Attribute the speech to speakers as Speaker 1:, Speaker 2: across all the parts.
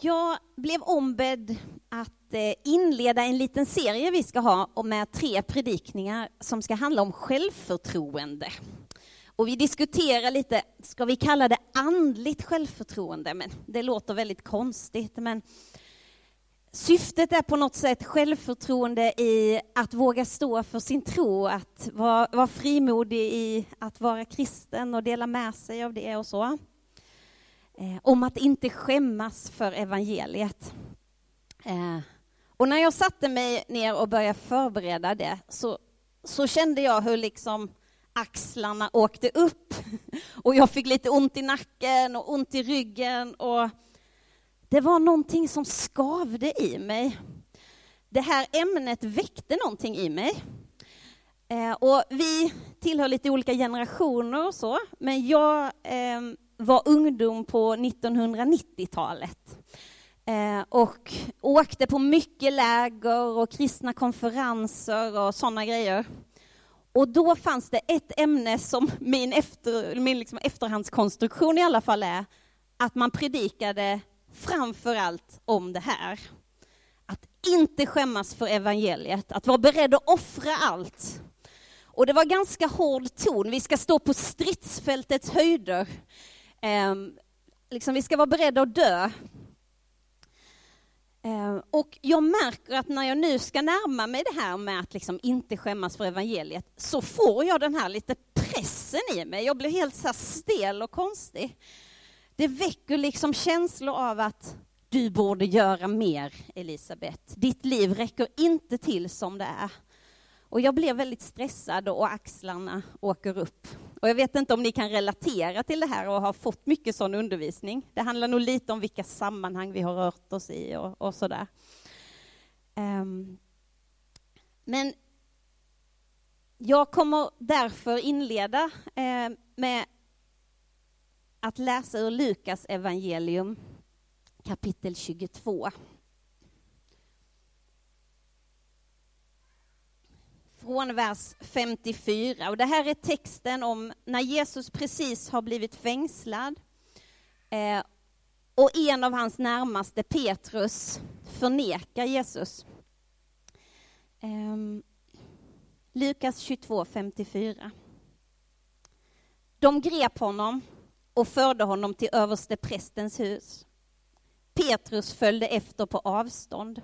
Speaker 1: Jag blev ombedd att eh, inleda en liten serie vi ska ha med tre predikningar som ska handla om självförtroende. Och vi diskuterar lite, ska vi kalla det andligt självförtroende? Men det låter väldigt konstigt. Men syftet är på något sätt självförtroende i att våga stå för sin tro, att vara, vara frimodig i att vara kristen och dela med sig av det och så eh, om att inte skämmas för evangeliet. Eh, och när jag satte mig ner och började förbereda det så, så kände jag hur liksom axlarna åkte upp och jag fick lite ont i nacken och ont i ryggen och det var någonting som skavde i mig. Det här ämnet väckte någonting i mig. Eh, och vi tillhör lite olika generationer och så, men jag eh, var ungdom på 1990-talet eh, och åkte på mycket läger och kristna konferenser och sådana grejer. Och då fanns det ett ämne som min, efter, min liksom efterhandskonstruktion i alla fall är att man predikade framför allt om det här. Att inte skämmas för evangeliet, att vara beredd att offra allt. Och det var ganska hård ton. Vi ska stå på stridsfältets höjder. Eh, liksom vi ska vara beredda att dö. Eh, och jag märker att när jag nu ska närma mig det här med att liksom inte skämmas för evangeliet, så får jag den här lite pressen i mig. Jag blir helt så stel och konstig. Det väcker liksom känslor av att du borde göra mer, Elisabet. Ditt liv räcker inte till som det är. Och jag blev väldigt stressad och axlarna åker upp. Och jag vet inte om ni kan relatera till det här och har fått mycket sån undervisning. Det handlar nog lite om vilka sammanhang vi har rört oss i och, och sådär. Um, men jag kommer därför inleda eh, med att läsa ur Lukas evangelium kapitel 22. Från vers 54. Och det här är texten om när Jesus precis har blivit fängslad eh, och en av hans närmaste, Petrus, förnekar Jesus. Eh, Lukas 22, 54. De grep honom och förde honom till överste prästens hus. Petrus följde efter på avstånd.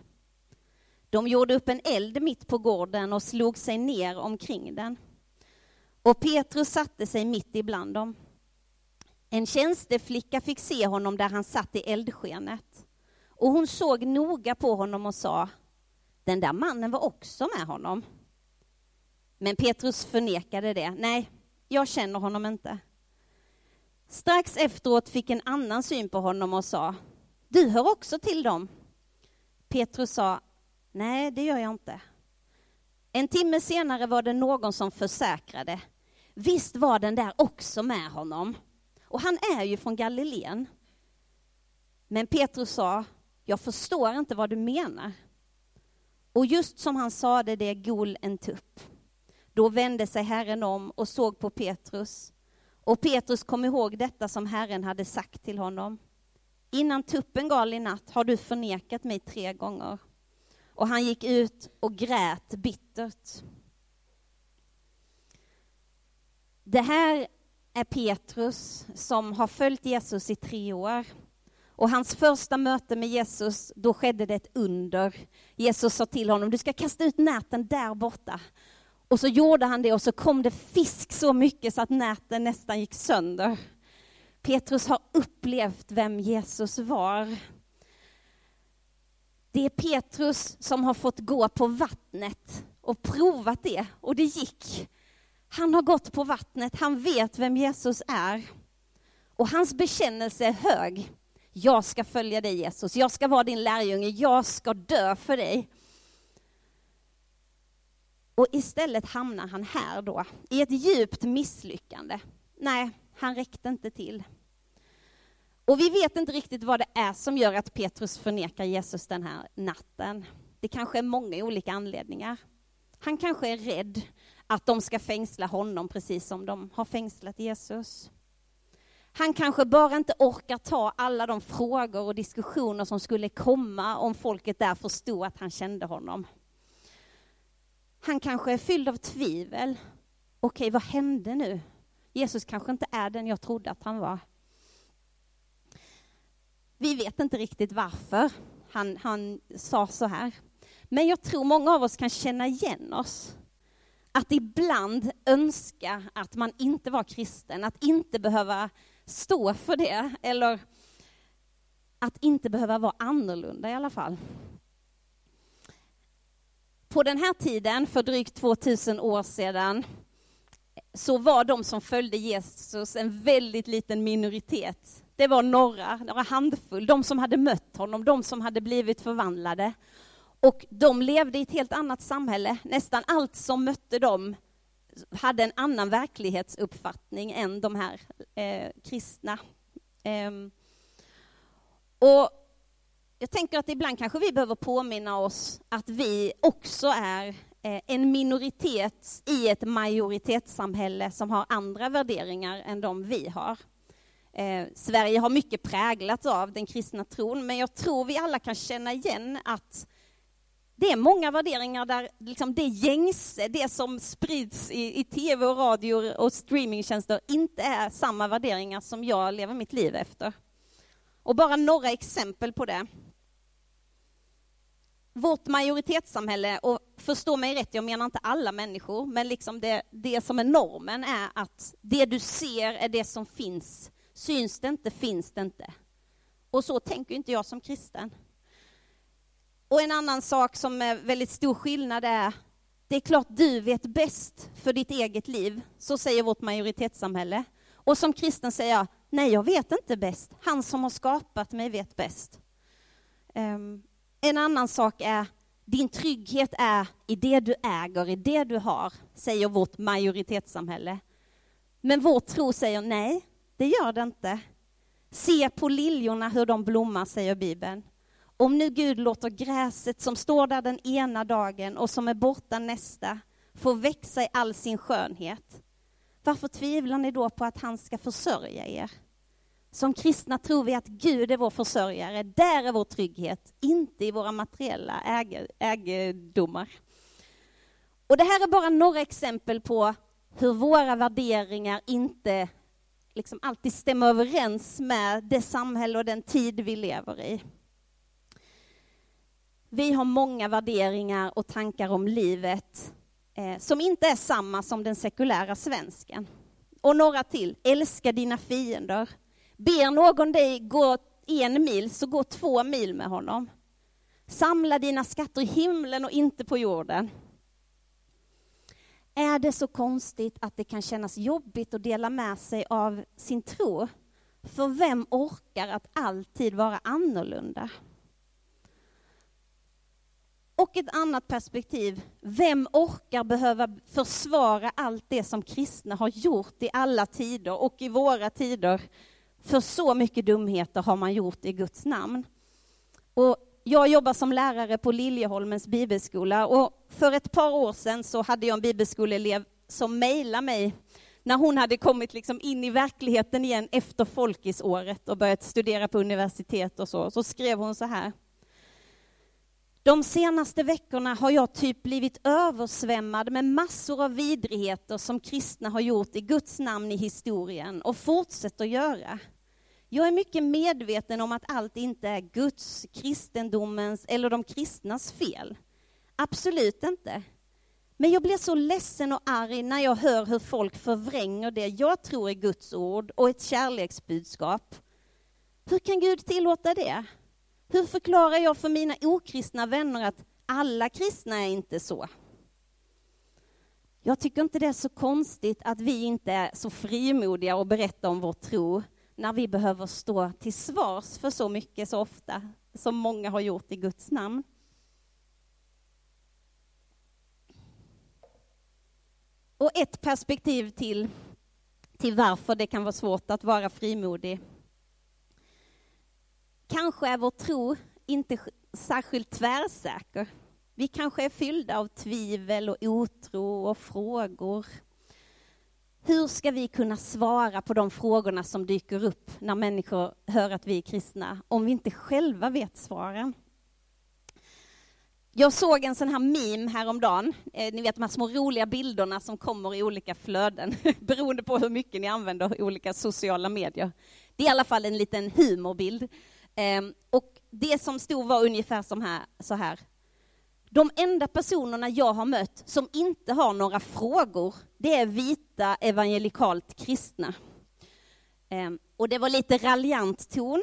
Speaker 1: De gjorde upp en eld mitt på gården och slog sig ner omkring den. Och Petrus satte sig mitt ibland dem. En tjänsteflicka fick se honom där han satt i eldskenet. Och hon såg noga på honom och sa, den där mannen var också med honom. Men Petrus förnekade det. Nej, jag känner honom inte. Strax efteråt fick en annan syn på honom och sa, du hör också till dem. Petrus sa, Nej, det gör jag inte. En timme senare var det någon som försäkrade. Visst var den där också med honom. Och han är ju från Galileen. Men Petrus sa, jag förstår inte vad du menar. Och just som han sade det gol en tupp. Då vände sig Herren om och såg på Petrus. Och Petrus kom ihåg detta som Herren hade sagt till honom. Innan tuppen gal i natt har du förnekat mig tre gånger. Och han gick ut och grät bittert. Det här är Petrus som har följt Jesus i tre år. Och hans första möte med Jesus, då skedde det ett under. Jesus sa till honom, du ska kasta ut näten där borta. Och så gjorde han det och så kom det fisk så mycket så att näten nästan gick sönder. Petrus har upplevt vem Jesus var. Det är Petrus som har fått gå på vattnet och provat det, och det gick. Han har gått på vattnet, han vet vem Jesus är. Och hans bekännelse är hög. Jag ska följa dig Jesus, jag ska vara din lärjunge, jag ska dö för dig. Och istället hamnar han här då, i ett djupt misslyckande. Nej, han räckte inte till. Och vi vet inte riktigt vad det är som gör att Petrus förnekar Jesus den här natten. Det kanske är många olika anledningar. Han kanske är rädd att de ska fängsla honom precis som de har fängslat Jesus. Han kanske bara inte orkar ta alla de frågor och diskussioner som skulle komma om folket där förstod att han kände honom. Han kanske är fylld av tvivel. Okej, vad hände nu? Jesus kanske inte är den jag trodde att han var. Vi vet inte riktigt varför han, han sa så här. Men jag tror många av oss kan känna igen oss. Att ibland önska att man inte var kristen, att inte behöva stå för det, eller att inte behöva vara annorlunda i alla fall. På den här tiden, för drygt 2000 år sedan, så var de som följde Jesus en väldigt liten minoritet. Det var några, några handfull, de som hade mött honom, de som hade blivit förvandlade. Och de levde i ett helt annat samhälle. Nästan allt som mötte dem hade en annan verklighetsuppfattning än de här eh, kristna. Eh, och jag tänker att ibland kanske vi behöver påminna oss att vi också är eh, en minoritet i ett majoritetssamhälle som har andra värderingar än de vi har. Eh, Sverige har mycket präglats av den kristna tron, men jag tror vi alla kan känna igen att det är många värderingar där liksom det gängse, det som sprids i, i tv och radio och streamingtjänster inte är samma värderingar som jag lever mitt liv efter. Och bara några exempel på det. Vårt majoritetssamhälle, och förstå mig rätt, jag menar inte alla människor, men liksom det, det som är normen är att det du ser är det som finns. Syns det inte, finns det inte. Och så tänker inte jag som kristen. Och en annan sak som är väldigt stor skillnad är, det är klart du vet bäst för ditt eget liv, så säger vårt majoritetssamhälle. Och som kristen säger jag, nej jag vet inte bäst, han som har skapat mig vet bäst. Um, en annan sak är, din trygghet är i det du äger, i det du har, säger vårt majoritetssamhälle. Men vår tro säger nej, det gör det inte. Se på liljorna hur de blommar, säger Bibeln. Om nu Gud låter gräset som står där den ena dagen och som är borta nästa få växa i all sin skönhet, varför tvivlar ni då på att han ska försörja er? Som kristna tror vi att Gud är vår försörjare. Där är vår trygghet, inte i våra materiella ägodomar. Och det här är bara några exempel på hur våra värderingar inte liksom alltid stämmer överens med det samhälle och den tid vi lever i. Vi har många värderingar och tankar om livet eh, som inte är samma som den sekulära svensken. Och några till. Älska dina fiender. Ber någon dig gå en mil, så gå två mil med honom. Samla dina skatter i himlen och inte på jorden. Är det så konstigt att det kan kännas jobbigt att dela med sig av sin tro? För vem orkar att alltid vara annorlunda? Och ett annat perspektiv, vem orkar behöva försvara allt det som kristna har gjort i alla tider och i våra tider? För så mycket dumheter har man gjort i Guds namn. Och jag jobbar som lärare på Liljeholmens bibelskola och för ett par år sedan så hade jag en bibelskoleelev som mejlade mig när hon hade kommit liksom in i verkligheten igen efter folkisåret och börjat studera på universitet och så, så skrev hon så här. De senaste veckorna har jag typ blivit översvämmad med massor av vidrigheter som kristna har gjort i Guds namn i historien och fortsätter göra. Jag är mycket medveten om att allt inte är Guds, kristendomens eller de kristnas fel. Absolut inte. Men jag blir så ledsen och arg när jag hör hur folk förvränger det jag tror är Guds ord och ett kärleksbudskap. Hur kan Gud tillåta det? Hur förklarar jag för mina okristna vänner att alla kristna är inte så? Jag tycker inte det är så konstigt att vi inte är så frimodiga och berättar om vår tro när vi behöver stå till svars för så mycket så ofta som många har gjort i Guds namn. Och ett perspektiv till, till varför det kan vara svårt att vara frimodig Kanske är vår tro inte särskilt tvärsäker. Vi kanske är fyllda av tvivel och otro och frågor hur ska vi kunna svara på de frågorna som dyker upp när människor hör att vi är kristna, om vi inte själva vet svaren? Jag såg en sån här meme häromdagen, eh, ni vet de här små roliga bilderna som kommer i olika flöden, beroende på hur mycket ni använder olika sociala medier. Det är i alla fall en liten humorbild. Eh, och det som stod var ungefär som här, så här. De enda personerna jag har mött som inte har några frågor, det är vita evangelikalt kristna. Ehm, och det var lite raljant ton,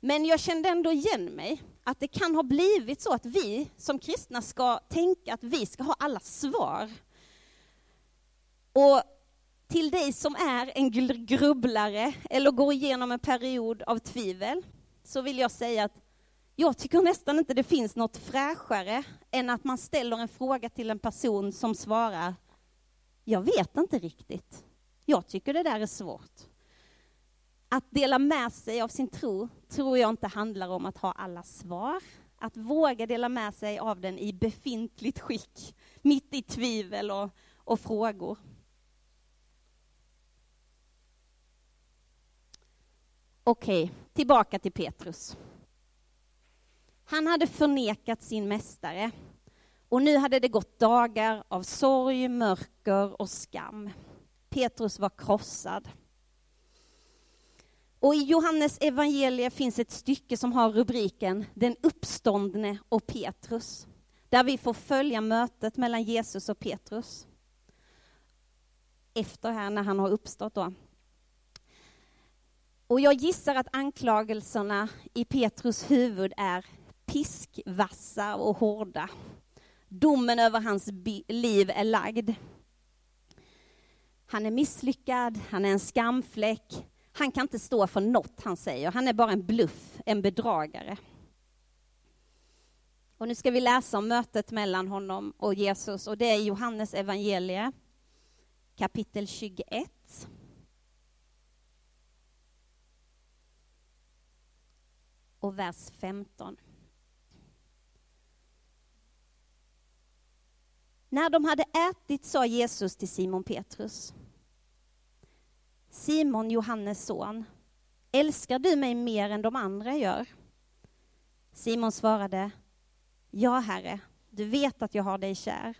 Speaker 1: men jag kände ändå igen mig att det kan ha blivit så att vi som kristna ska tänka att vi ska ha alla svar. Och till dig som är en grubblare eller går igenom en period av tvivel så vill jag säga att jag tycker nästan inte det finns något fräschare än att man ställer en fråga till en person som svarar Jag vet inte riktigt. Jag tycker det där är svårt. Att dela med sig av sin tro tror jag inte handlar om att ha alla svar. Att våga dela med sig av den i befintligt skick, mitt i tvivel och, och frågor. Okej, tillbaka till Petrus. Han hade förnekat sin mästare och nu hade det gått dagar av sorg, mörker och skam. Petrus var krossad. Och i Johannes evangelie finns ett stycke som har rubriken Den uppståndne och Petrus, där vi får följa mötet mellan Jesus och Petrus. Efter här när han har uppstått då. Och jag gissar att anklagelserna i Petrus huvud är piskvassa och hårda. Domen över hans liv är lagd. Han är misslyckad, han är en skamfläck, han kan inte stå för något han säger, han är bara en bluff, en bedragare. Och nu ska vi läsa om mötet mellan honom och Jesus och det är Johannes evangelie kapitel 21. Och vers 15. När de hade ätit sa Jesus till Simon Petrus Simon, Johannes son, älskar du mig mer än de andra gör? Simon svarade, Ja, Herre, du vet att jag har dig kär.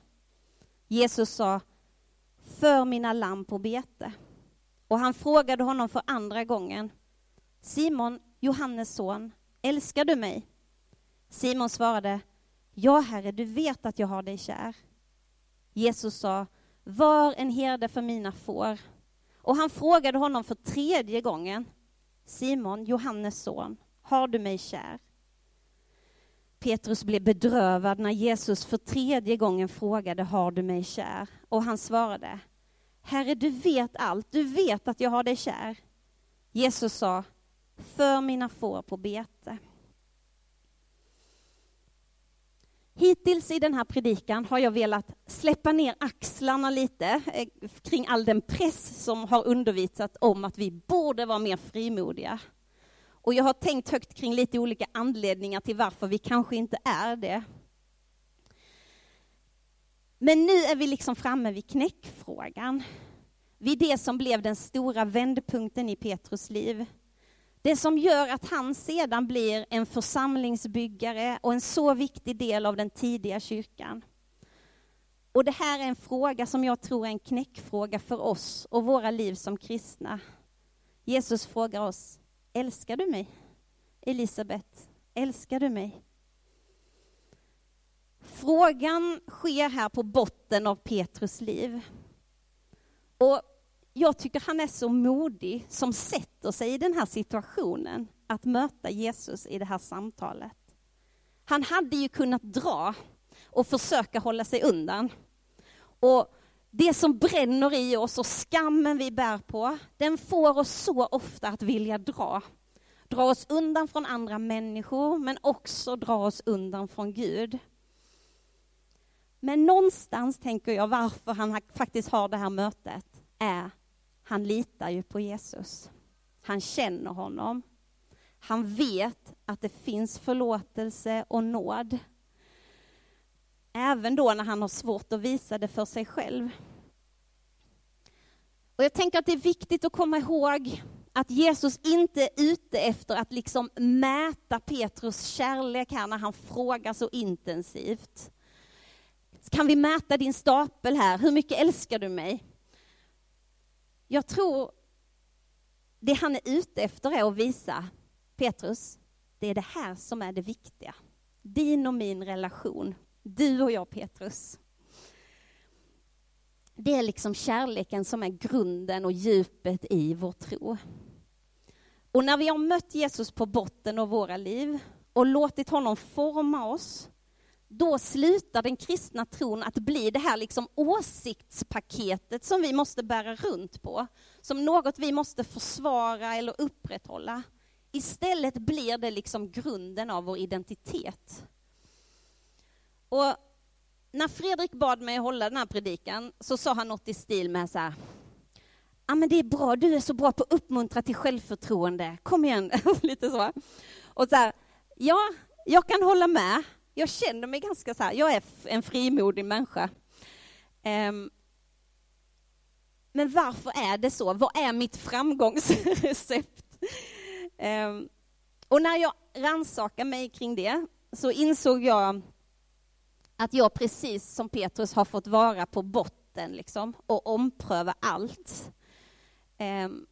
Speaker 1: Jesus sa, för mina lamm på bete. Och han frågade honom för andra gången, Simon, Johannes son, älskar du mig? Simon svarade, Ja, Herre, du vet att jag har dig kär. Jesus sa, var en herde för mina får. Och han frågade honom för tredje gången, Simon, Johannes son, har du mig kär? Petrus blev bedrövad när Jesus för tredje gången frågade, har du mig kär? Och han svarade, Herre, du vet allt, du vet att jag har dig kär. Jesus sa, för mina får på bete. Hittills i den här predikan har jag velat släppa ner axlarna lite eh, kring all den press som har undervisat om att vi borde vara mer frimodiga. Och jag har tänkt högt kring lite olika anledningar till varför vi kanske inte är det. Men nu är vi liksom framme vid knäckfrågan. Vid det som blev den stora vändpunkten i Petrus liv. Det som gör att han sedan blir en församlingsbyggare och en så viktig del av den tidiga kyrkan. Och det här är en fråga som jag tror är en knäckfråga för oss och våra liv som kristna. Jesus frågar oss, älskar du mig? Elisabet, älskar du mig? Frågan sker här på botten av Petrus liv. Och jag tycker han är så modig som sätter sig i den här situationen att möta Jesus i det här samtalet. Han hade ju kunnat dra och försöka hålla sig undan. Och det som bränner i oss och skammen vi bär på, den får oss så ofta att vilja dra. Dra oss undan från andra människor, men också dra oss undan från Gud. Men någonstans tänker jag varför han faktiskt har det här mötet är han litar ju på Jesus. Han känner honom. Han vet att det finns förlåtelse och nåd. Även då när han har svårt att visa det för sig själv. Och jag tänker att det är viktigt att komma ihåg att Jesus inte är ute efter att liksom mäta Petrus kärlek här när han frågar så intensivt. Kan vi mäta din stapel här? Hur mycket älskar du mig? Jag tror det han är ute efter är att visa Petrus, det är det här som är det viktiga. Din och min relation. Du och jag, Petrus. Det är liksom kärleken som är grunden och djupet i vår tro. Och när vi har mött Jesus på botten av våra liv och låtit honom forma oss, då slutar den kristna tron att bli det här liksom åsiktspaketet som vi måste bära runt på, som något vi måste försvara eller upprätthålla. Istället blir det liksom grunden av vår identitet. Och när Fredrik bad mig hålla den här predikan så sa han något i stil med så här, ja men det är bra, du är så bra på att uppmuntra till självförtroende, kom igen, lite så. Och så här, ja, jag kan hålla med, jag känner mig ganska så här, jag är en frimodig människa. Um, men varför är det så? Vad är mitt framgångsrecept? Um, och när jag rannsakade mig kring det så insåg jag att jag precis som Petrus har fått vara på botten liksom, och ompröva allt. Um,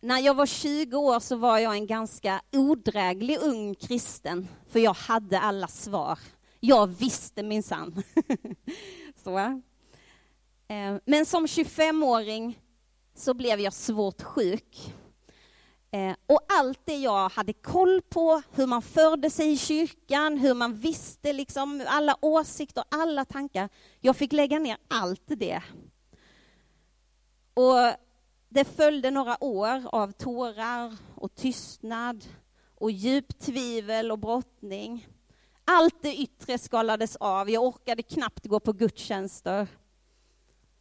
Speaker 1: när jag var 20 år så var jag en ganska odräglig ung kristen, för jag hade alla svar. Jag visste minsann. så. Eh, men som 25-åring så blev jag svårt sjuk. Eh, och allt det jag hade koll på, hur man förde sig i kyrkan, hur man visste liksom alla åsikter, alla tankar. Jag fick lägga ner allt det. Och det följde några år av tårar och tystnad och djupt tvivel och brottning. Allt det yttre skalades av, jag orkade knappt gå på gudstjänster.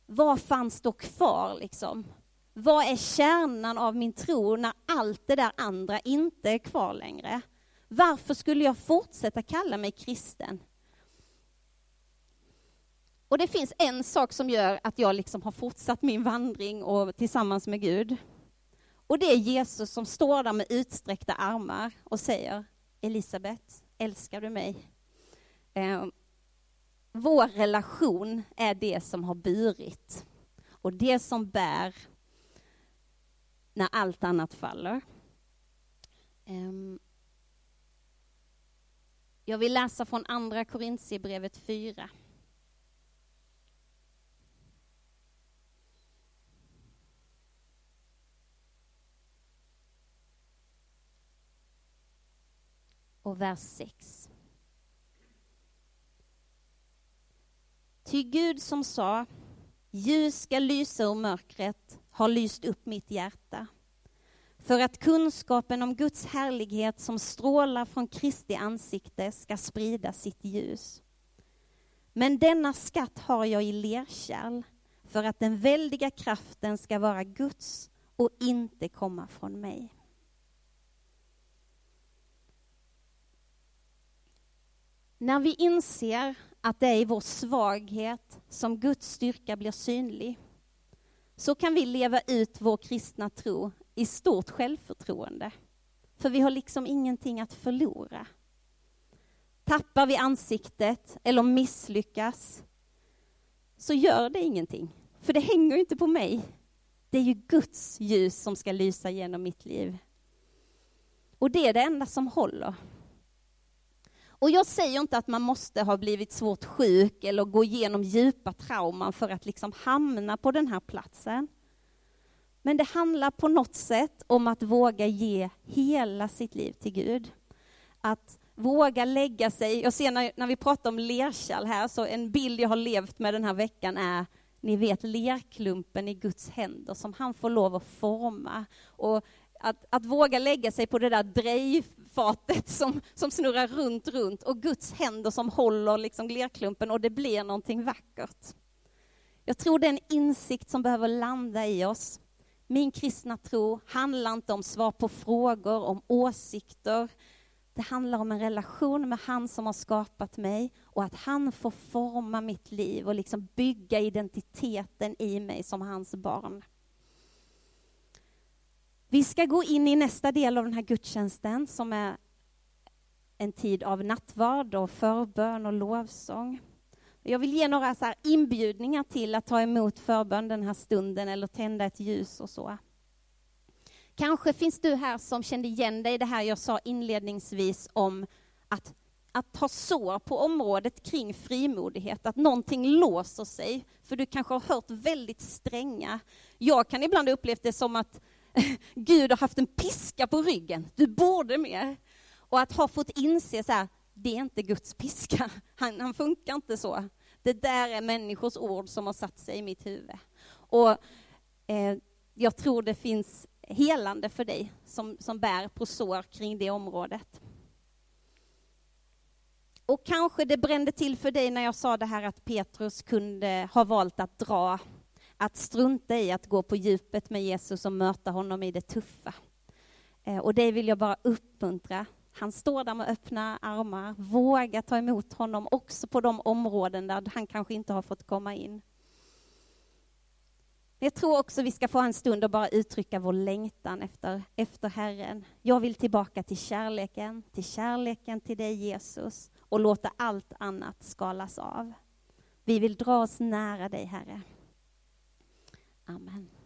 Speaker 1: Vad fanns då kvar liksom? Vad är kärnan av min tro när allt det där andra inte är kvar längre? Varför skulle jag fortsätta kalla mig kristen? Och det finns en sak som gör att jag liksom har fortsatt min vandring och tillsammans med Gud. Och det är Jesus som står där med utsträckta armar och säger Elisabet, älskar du mig? Eh, vår relation är det som har burit och det som bär när allt annat faller. Ehm, jag vill läsa från Andra Korintierbrevet 4. Och vers 6. Ty Gud som sa, ljus ska lysa ur mörkret, har lyst upp mitt hjärta. För att kunskapen om Guds härlighet som strålar från Kristi ansikte ska sprida sitt ljus. Men denna skatt har jag i lerkärl för att den väldiga kraften ska vara Guds och inte komma från mig. När vi inser att det är i vår svaghet som Guds styrka blir synlig så kan vi leva ut vår kristna tro i stort självförtroende. För vi har liksom ingenting att förlora. Tappar vi ansiktet eller misslyckas så gör det ingenting, för det hänger inte på mig. Det är ju Guds ljus som ska lysa genom mitt liv. Och det är det enda som håller. Och jag säger inte att man måste ha blivit svårt sjuk eller gå igenom djupa trauman för att liksom hamna på den här platsen. Men det handlar på något sätt om att våga ge hela sitt liv till Gud. Att våga lägga sig. Jag ser när, när vi pratar om lerkärl här, så en bild jag har levt med den här veckan är ni vet lerklumpen i Guds händer som han får lov att forma. Och att, att våga lägga sig på det där drejfatet som, som snurrar runt, runt och Guds händer som håller liksom lerklumpen och det blir någonting vackert. Jag tror det är en insikt som behöver landa i oss. Min kristna tro handlar inte om svar på frågor, om åsikter. Det handlar om en relation med han som har skapat mig och att han får forma mitt liv och liksom bygga identiteten i mig som hans barn. Vi ska gå in i nästa del av den här gudstjänsten som är en tid av nattvard och förbön och lovsång. Jag vill ge några så inbjudningar till att ta emot förbön den här stunden eller tända ett ljus och så. Kanske finns du här som kände igen dig i det här jag sa inledningsvis om att, att ha sår på området kring frimodighet, att någonting låser sig, för du kanske har hört väldigt stränga. Jag kan ibland uppleva det som att Gud har haft en piska på ryggen, du borde mer. Och att ha fått inse så här, det är inte Guds piska, han, han funkar inte så. Det där är människors ord som har satt sig i mitt huvud. Och eh, jag tror det finns helande för dig som, som bär på sår kring det området. Och kanske det brände till för dig när jag sa det här att Petrus kunde ha valt att dra, att strunta i att gå på djupet med Jesus och möta honom i det tuffa. Eh, och det vill jag bara uppmuntra. Han står där med öppna armar, våga ta emot honom också på de områden där han kanske inte har fått komma in. Jag tror också vi ska få en stund och bara uttrycka vår längtan efter, efter Herren. Jag vill tillbaka till kärleken, till kärleken till dig Jesus och låta allt annat skalas av. Vi vill dra oss nära dig, Herre. Amen.